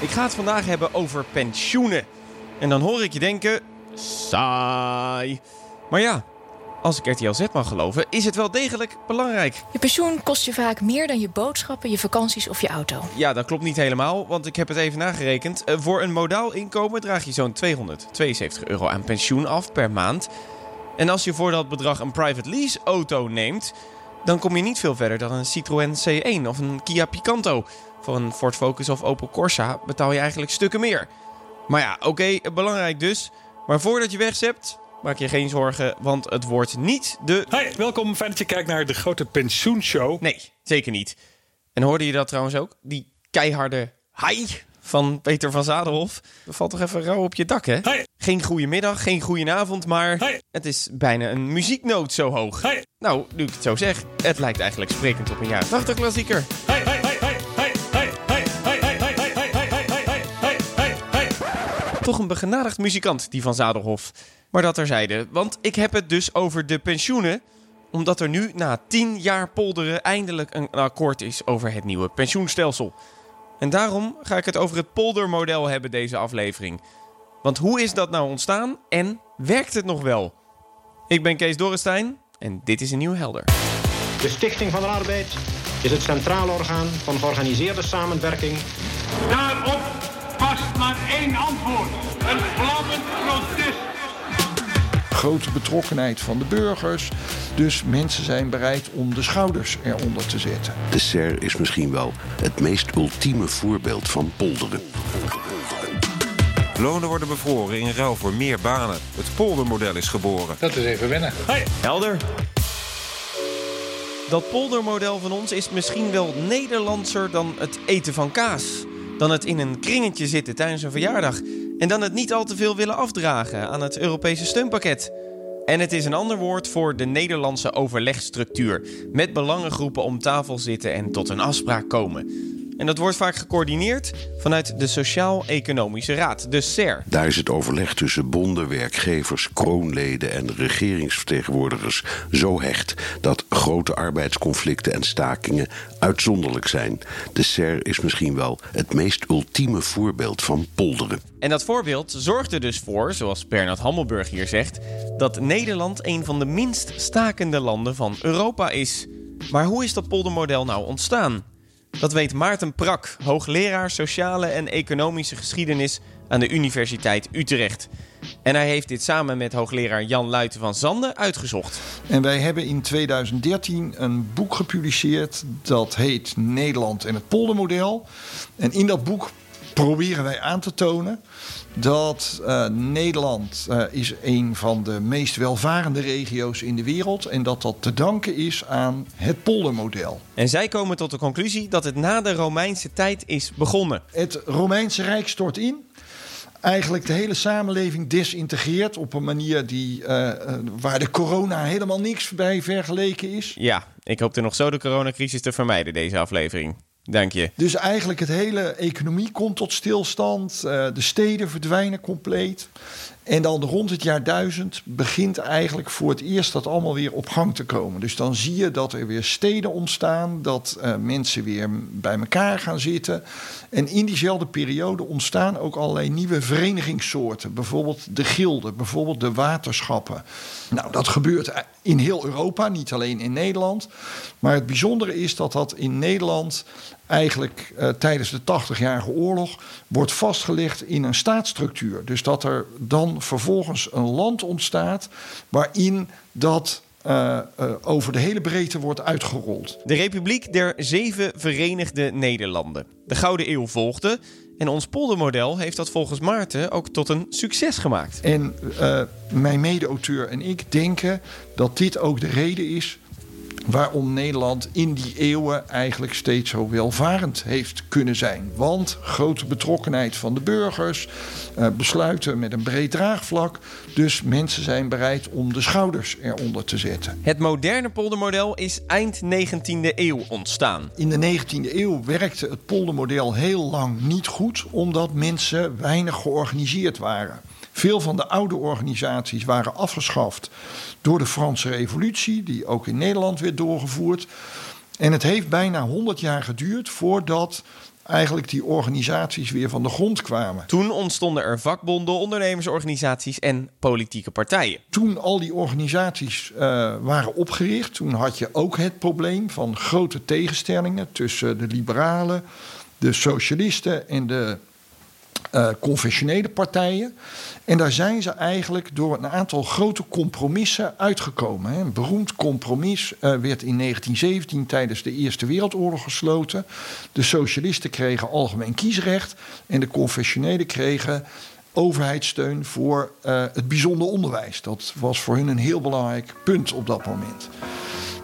Ik ga het vandaag hebben over pensioenen. En dan hoor ik je denken, saai. Maar ja, als ik RTL Z mag geloven, is het wel degelijk belangrijk. Je pensioen kost je vaak meer dan je boodschappen, je vakanties of je auto. Ja, dat klopt niet helemaal, want ik heb het even nagerekend. Eh, Voor een modaal inkomen draag je zo'n 272 euro aan pensioen af per maand. En als je voor dat bedrag een private lease auto neemt, dan kom je niet veel verder dan een Citroën C1 of een Kia Picanto. Voor een Ford Focus of Opel Corsa betaal je eigenlijk stukken meer. Maar ja, oké, belangrijk dus. Maar voordat je wegzept, maak je geen zorgen, want het wordt niet de... Hi, welkom. Fijn dat je kijkt naar de grote pensioenshow. Nee, zeker niet. En hoorde je dat trouwens ook? Die keiharde hi van Peter van Zadelhof. Er valt toch even rauw op je dak, hè? Hi. Geen goede middag, geen goede avond, maar Hi. het is bijna een muzieknoot zo hoog. Hi. Nou, nu ik het zo zeg, het lijkt eigenlijk sprekend op een jaren 80 klassieker. Hi, hi, hi, hi, hi, hi, hi, hi, hi, hi, hi, hi, hi, hi, hi, hi, hi. Toch een begenadigd muzikant, die van Zadelhof. Maar dat terzijde, want ik heb het dus over de pensioenen omdat er nu na tien jaar polderen eindelijk een akkoord is over het nieuwe pensioenstelsel. En daarom ga ik het over het poldermodel hebben deze aflevering. Want hoe is dat nou ontstaan en werkt het nog wel? Ik ben Kees Dorrestein en dit is een nieuw helder. De Stichting van de Arbeid is het centraal orgaan van georganiseerde samenwerking Daarop past maar één antwoord. Een vlammend protest. grote betrokkenheid van de burgers. Dus mensen zijn bereid om de schouders eronder te zetten. De SER is misschien wel het meest ultieme voorbeeld van polderen. Lonen worden bevroren in ruil voor meer banen. Het poldermodel is geboren. Dat is even wennen. Helder. Dat poldermodel van ons is misschien wel Nederlandser dan het eten van kaas. Dan het in een kringetje zitten tijdens een verjaardag. En dan het niet al te veel willen afdragen aan het Europese steunpakket. En het is een ander woord voor de Nederlandse overlegstructuur. Met belangengroepen om tafel zitten en tot een afspraak komen. En dat wordt vaak gecoördineerd vanuit de Sociaal-Economische Raad, de SER. Daar is het overleg tussen bonden, werkgevers, kroonleden en regeringsvertegenwoordigers zo hecht dat grote arbeidsconflicten en stakingen uitzonderlijk zijn. De SER is misschien wel het meest ultieme voorbeeld van polderen. En dat voorbeeld zorgt er dus voor, zoals Bernard Hammelburg hier zegt, dat Nederland een van de minst stakende landen van Europa is. Maar hoe is dat poldermodel nou ontstaan? Dat weet Maarten Prak, hoogleraar sociale en economische geschiedenis aan de Universiteit Utrecht. En hij heeft dit samen met hoogleraar Jan Luiten van Zanden uitgezocht. En wij hebben in 2013 een boek gepubliceerd dat heet Nederland en het poldermodel. En in dat boek proberen wij aan te tonen dat eh, Nederland eh, is een van de meest welvarende regio's in de wereld en dat dat te danken is aan het poldermodel. En zij komen tot de conclusie dat het na de Romeinse tijd is begonnen. Het Romeinse Rijk stort in. Eigenlijk de hele samenleving desintegreert op een manier die, eh, waar de corona helemaal niks bij vergeleken is. Ja, ik hoop er nog zo de coronacrisis te vermijden deze aflevering. Dank je. Dus eigenlijk het hele economie komt tot stilstand. eh, de steden verdwijnen compleet. En dan rond het jaar 1000 begint eigenlijk voor het eerst dat allemaal weer op gang te komen. Dus dan zie je dat er weer steden ontstaan, dat eh, mensen weer bij elkaar gaan zitten. En in diezelfde periode ontstaan ook allerlei nieuwe verenigingssoorten. Bijvoorbeeld de gilden, bijvoorbeeld de waterschappen. Nou, dat gebeurt in heel Europa, niet alleen in Nederland. Maar het bijzondere is dat dat in Nederland eigenlijk eh, tijdens de 80-jarige oorlog wordt vastgelegd in een staatsstructuur. Dus dat er dan vervolgens een land ontstaat waarin dat eh, eh, over de hele breedte wordt uitgerold. De Republiek der Zeven Verenigde Nederlanden. De Gouden Eeuw volgde en ons poldermodel heeft dat volgens Maarten ook tot een succes gemaakt. En mijn mede-auteur en ik denken dat dit ook de reden is waarom Nederland in die eeuwen eigenlijk steeds zo welvarend heeft kunnen zijn. Want grote betrokkenheid van de burgers, eh, besluiten met een breed draagvlak. Dus mensen zijn bereid om de schouders eronder te zetten. Het moderne poldermodel is eind 19e eeuw ontstaan. In de 19e eeuw werkte het poldermodel heel lang niet goed, omdat mensen weinig georganiseerd waren. Veel van de oude organisaties waren afgeschaft door de Franse Revolutie, die ook in Nederland werd doorgevoerd. En het heeft bijna 100 jaar geduurd voordat eigenlijk die organisaties weer van de grond kwamen. Toen ontstonden er vakbonden, ondernemersorganisaties en politieke partijen. Toen al die organisaties uh, waren opgericht, toen had je ook het probleem van grote tegenstellingen tussen de liberalen, de socialisten en de uh, conventionele partijen. En daar zijn ze eigenlijk door een aantal grote compromissen uitgekomen. Een beroemd compromis uh, werd in 1917 tijdens de Eerste Wereldoorlog gesloten. De socialisten kregen algemeen kiesrecht en de conventionelen kregen overheidssteun voor uh, het bijzonder onderwijs. Dat was voor hun een heel belangrijk punt op dat moment.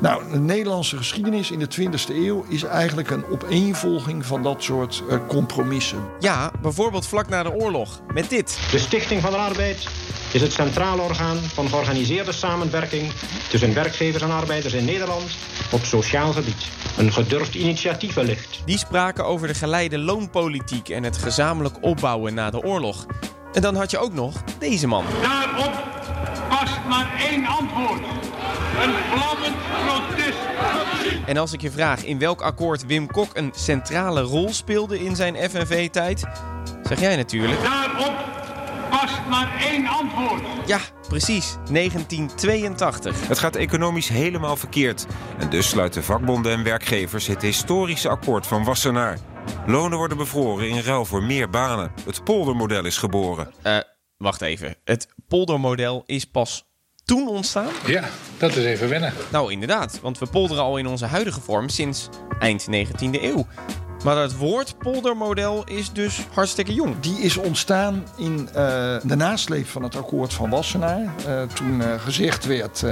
Nou, de Nederlandse geschiedenis in de 20e eeuw is eigenlijk een opeenvolging van dat soort uh, compromissen. Ja, bijvoorbeeld vlak na de oorlog met dit. De Stichting van de Arbeid is het centrale orgaan van georganiseerde samenwerking tussen werkgevers en arbeiders in Nederland op sociaal gebied. Een gedurfd initiatief wellicht. Die spraken over de geleide loonpolitiek en het gezamenlijk opbouwen na de oorlog. En dan had je ook nog deze man. Daarop past maar één antwoord. Een vlammend protest. En als ik je vraag in welk akkoord Wim Kok een centrale rol speelde in zijn FNV-tijd, zeg jij natuurlijk. Daarop past maar één antwoord. Ja, precies. 1982. Het gaat economisch helemaal verkeerd. En dus sluiten vakbonden en werkgevers het historische akkoord van Wassenaar. Lonen worden bevroren in ruil voor meer banen. Het poldermodel is geboren. Uh, wacht even. Het poldermodel is pas toen ontstaan? Ja, dat is even wennen. Nou, inderdaad. Want we polderen al in onze huidige vorm sinds eind 19e eeuw. Maar het woord poldermodel is dus hartstikke jong. Die is ontstaan in uh, de nasleep van het akkoord van Wassenaar. Uh, toen uh, gezegd werd,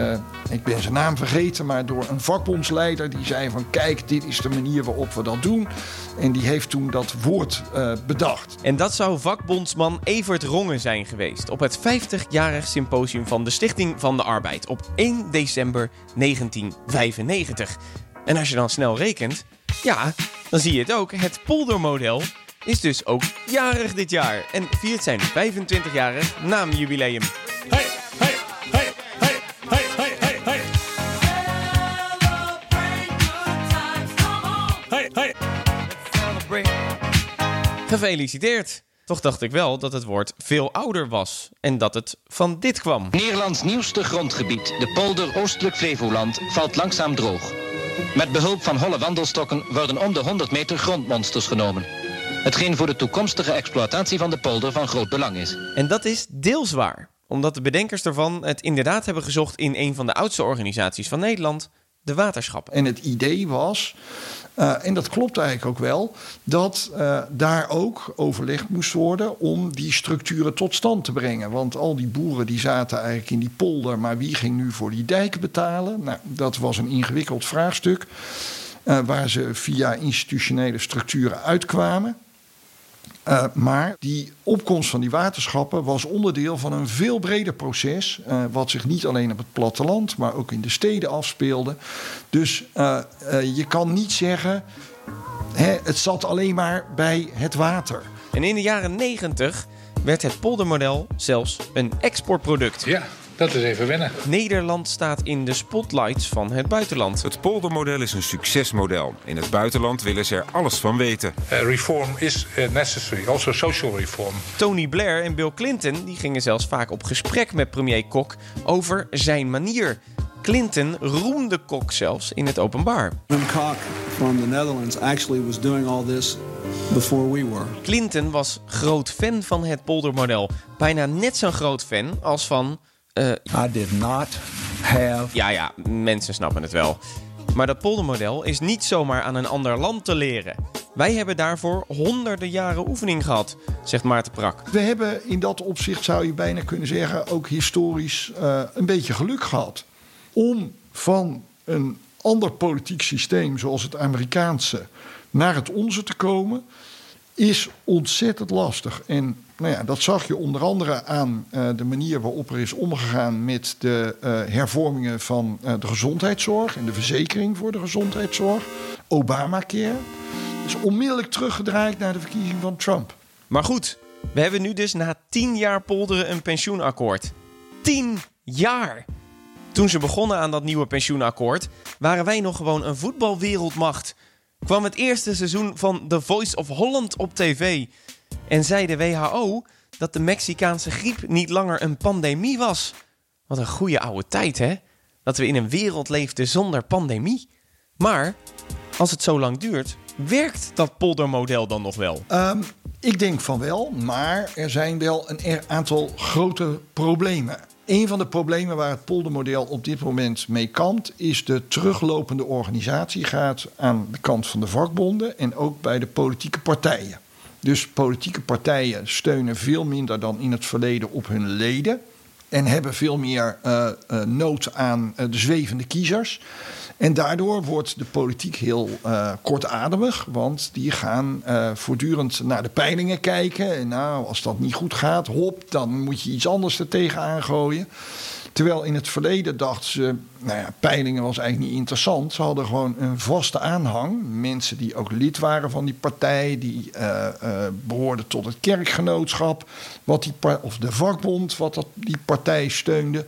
ik ben zijn naam vergeten, maar door een vakbondsleider die zei van kijk, dit is de manier waarop we dat doen. En die heeft toen dat woord bedacht. En dat zou vakbondsman Evert Rongen zijn geweest op het 50-jarig symposium van de Stichting van de Arbeid op 1 december 1995. En als je dan snel rekent, ja, dan zie je het ook. Het poldermodel is dus ook jarig dit jaar en viert zijn 25-jarig naamjubileum. Hey, hey, hey, hey, hey, hey, hey, hey. Hey, hey. Gefeliciteerd! Toch dacht ik wel dat het woord veel ouder was en dat het van dit kwam. Nederlands nieuwste grondgebied, de polder Oostelijk Flevoland, valt langzaam droog. Met behulp van holle wandelstokken worden om de 100 meter grondmonsters genomen. Hetgeen voor de toekomstige exploitatie van de polder van groot belang is. En dat is deels waar, omdat de bedenkers ervan het inderdaad hebben gezocht in een van de oudste organisaties van Nederland, de waterschappen. En het idee was, uh, en dat klopt eigenlijk ook wel, dat uh, daar ook overlegd moest worden om die structuren tot stand te brengen. Want al die boeren die zaten eigenlijk in die polder, maar wie ging nu voor die dijken betalen? Nou, dat was een ingewikkeld vraagstuk uh, waar ze via institutionele structuren uitkwamen. Uh, maar die opkomst van die waterschappen was onderdeel van een veel breder proces. Uh, wat zich niet alleen op het platteland, maar ook in de steden afspeelde. Dus uh, je kan niet zeggen. Hè, het zat alleen maar bij het water. En in de jaren 90 werd het poldermodel zelfs een exportproduct. Ja. Dat is even wennen. Nederland staat in de spotlights van het buitenland. Het poldermodel is een succesmodel. In het buitenland willen ze er alles van weten. Uh, reform is uh, necessary, also social reform. Tony Blair en Bill Clinton die gingen zelfs vaak op gesprek met premier Kok over zijn manier. Clinton roemde Kok zelfs in het openbaar. Wim Kok from the Netherlands actually was doing all this before we were. Clinton was groot fan van het poldermodel. Bijna net zo'n groot fan als van uh, I did not have. Ja, ja, mensen snappen het wel. Maar dat poldermodel is niet zomaar aan een ander land te leren. Wij hebben daarvoor honderden jaren oefening gehad, zegt Maarten Prak. We hebben in dat opzicht, zou je bijna kunnen zeggen, ook historisch uh, een beetje geluk gehad. Om van een ander politiek systeem, zoals het Amerikaanse, naar het onze te komen, is ontzettend lastig. En nou ja, dat zag je onder andere aan uh, de manier waarop er is omgegaan met de uh, hervormingen van uh, de gezondheidszorg en de verzekering voor de gezondheidszorg. Obamacare. is onmiddellijk teruggedraaid naar de verkiezing van Trump. Maar goed, we hebben nu dus na tien jaar polderen een pensioenakkoord. Tien jaar! Toen ze begonnen aan dat nieuwe pensioenakkoord, waren wij nog gewoon een voetbalwereldmacht. Kwam het eerste seizoen van The Voice of Holland op tv. En zei de WHO dat de Mexicaanse griep niet langer een pandemie was. Wat een goede oude tijd, hè? Dat we in een wereld leefden zonder pandemie. Maar als het zo lang duurt, werkt dat poldermodel dan nog wel? Ehm, ik denk van wel, maar er zijn wel een er- aantal grote problemen. Een van de problemen waar het poldermodel op dit moment mee kampt, is de teruglopende organisatiegraad aan de kant van de vakbonden en ook bij de politieke partijen. Dus politieke partijen steunen veel minder dan in het verleden op hun leden. En hebben veel meer eh, eh, nood aan eh, de zwevende kiezers. En daardoor wordt de politiek heel eh, kortademig. Want die gaan eh, voortdurend naar de peilingen kijken. En nou, als dat niet goed gaat, hop, dan moet je iets anders er tegenaan gooien. Terwijl in het verleden dachten ze, nou ja, peilingen was eigenlijk niet interessant. Ze hadden gewoon een vaste aanhang. Mensen die ook lid waren van die partij, die eh, eh, behoorden tot het kerkgenootschap, wat die of de vakbond, wat dat, die partij steunde.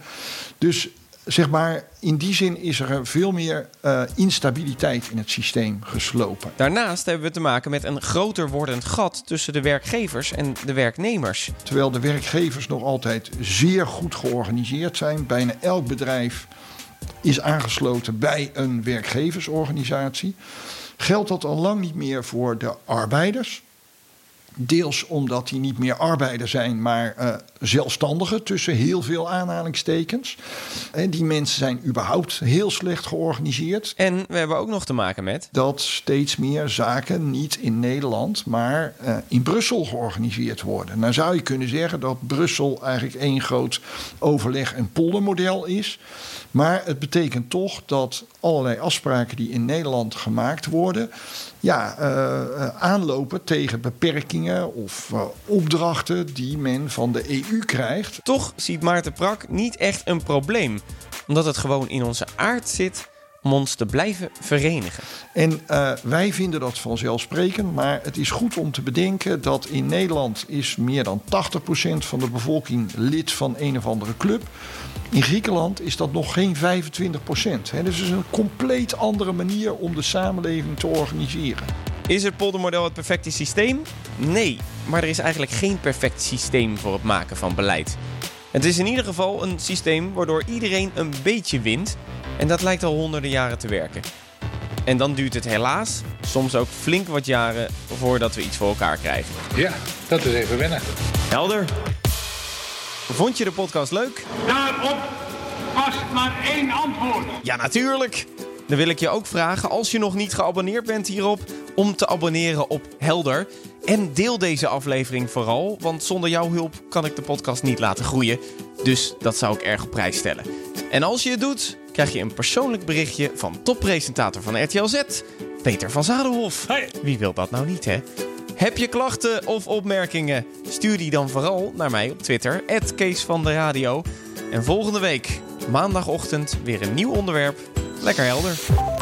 Dus zeg maar, in die zin is er veel meer eh, instabiliteit in het systeem geslopen. Daarnaast hebben we te maken met een groter wordend gat tussen de werkgevers en de werknemers. Terwijl de werkgevers nog altijd zeer goed georganiseerd zijn. Bijna elk bedrijf is aangesloten bij een werkgeversorganisatie. Geldt dat al lang niet meer voor de arbeiders. Deels omdat die niet meer arbeider zijn, maar eh, zelfstandigen tussen heel veel aanhalingstekens. En die mensen zijn überhaupt heel slecht georganiseerd. En we hebben ook nog te maken met. Dat steeds meer zaken niet in Nederland, maar eh, in Brussel georganiseerd worden. Nou zou je kunnen zeggen dat Brussel eigenlijk één groot overleg- en poldermodel is. Maar het betekent toch dat allerlei afspraken die in Nederland gemaakt worden, ja, eh, aanlopen tegen beperkingen of eh, opdrachten die men van de EU krijgt. Toch ziet Maarten Prak niet echt een probleem, omdat het gewoon in onze aard zit om ons te blijven verenigen. En eh, wij vinden dat vanzelfsprekend, maar het is goed om te bedenken dat in Nederland is meer dan 80% van de bevolking lid van een of andere club. In Griekenland is dat nog geen 25%. Hè. Dus het is een compleet andere manier om de samenleving te organiseren. Is het poldermodel het perfecte systeem? Nee, maar er is eigenlijk geen perfect systeem voor het maken van beleid. Het is in ieder geval een systeem waardoor iedereen een beetje wint en dat lijkt al honderden jaren te werken. En dan duurt het helaas soms ook flink wat jaren voordat we iets voor elkaar krijgen. Ja, dat is even wennen. Helder. Vond je de podcast leuk? Daarop past maar één antwoord. Ja, natuurlijk. Dan wil ik je ook vragen, als je nog niet geabonneerd bent hierop, om te abonneren op Helder. En deel deze aflevering vooral, want zonder jouw hulp kan ik de podcast niet laten groeien. Dus dat zou ik erg op prijs stellen. En als je het doet, krijg je een persoonlijk berichtje van toppresentator van RTL Z, Peter van Zadelhof. Wie wil dat nou niet, hè? Heb je klachten of opmerkingen? Stuur die dan vooral naar mij op Twitter, Kees van de Radio. En volgende week, maandagochtend, weer een nieuw onderwerp. Lekker helder.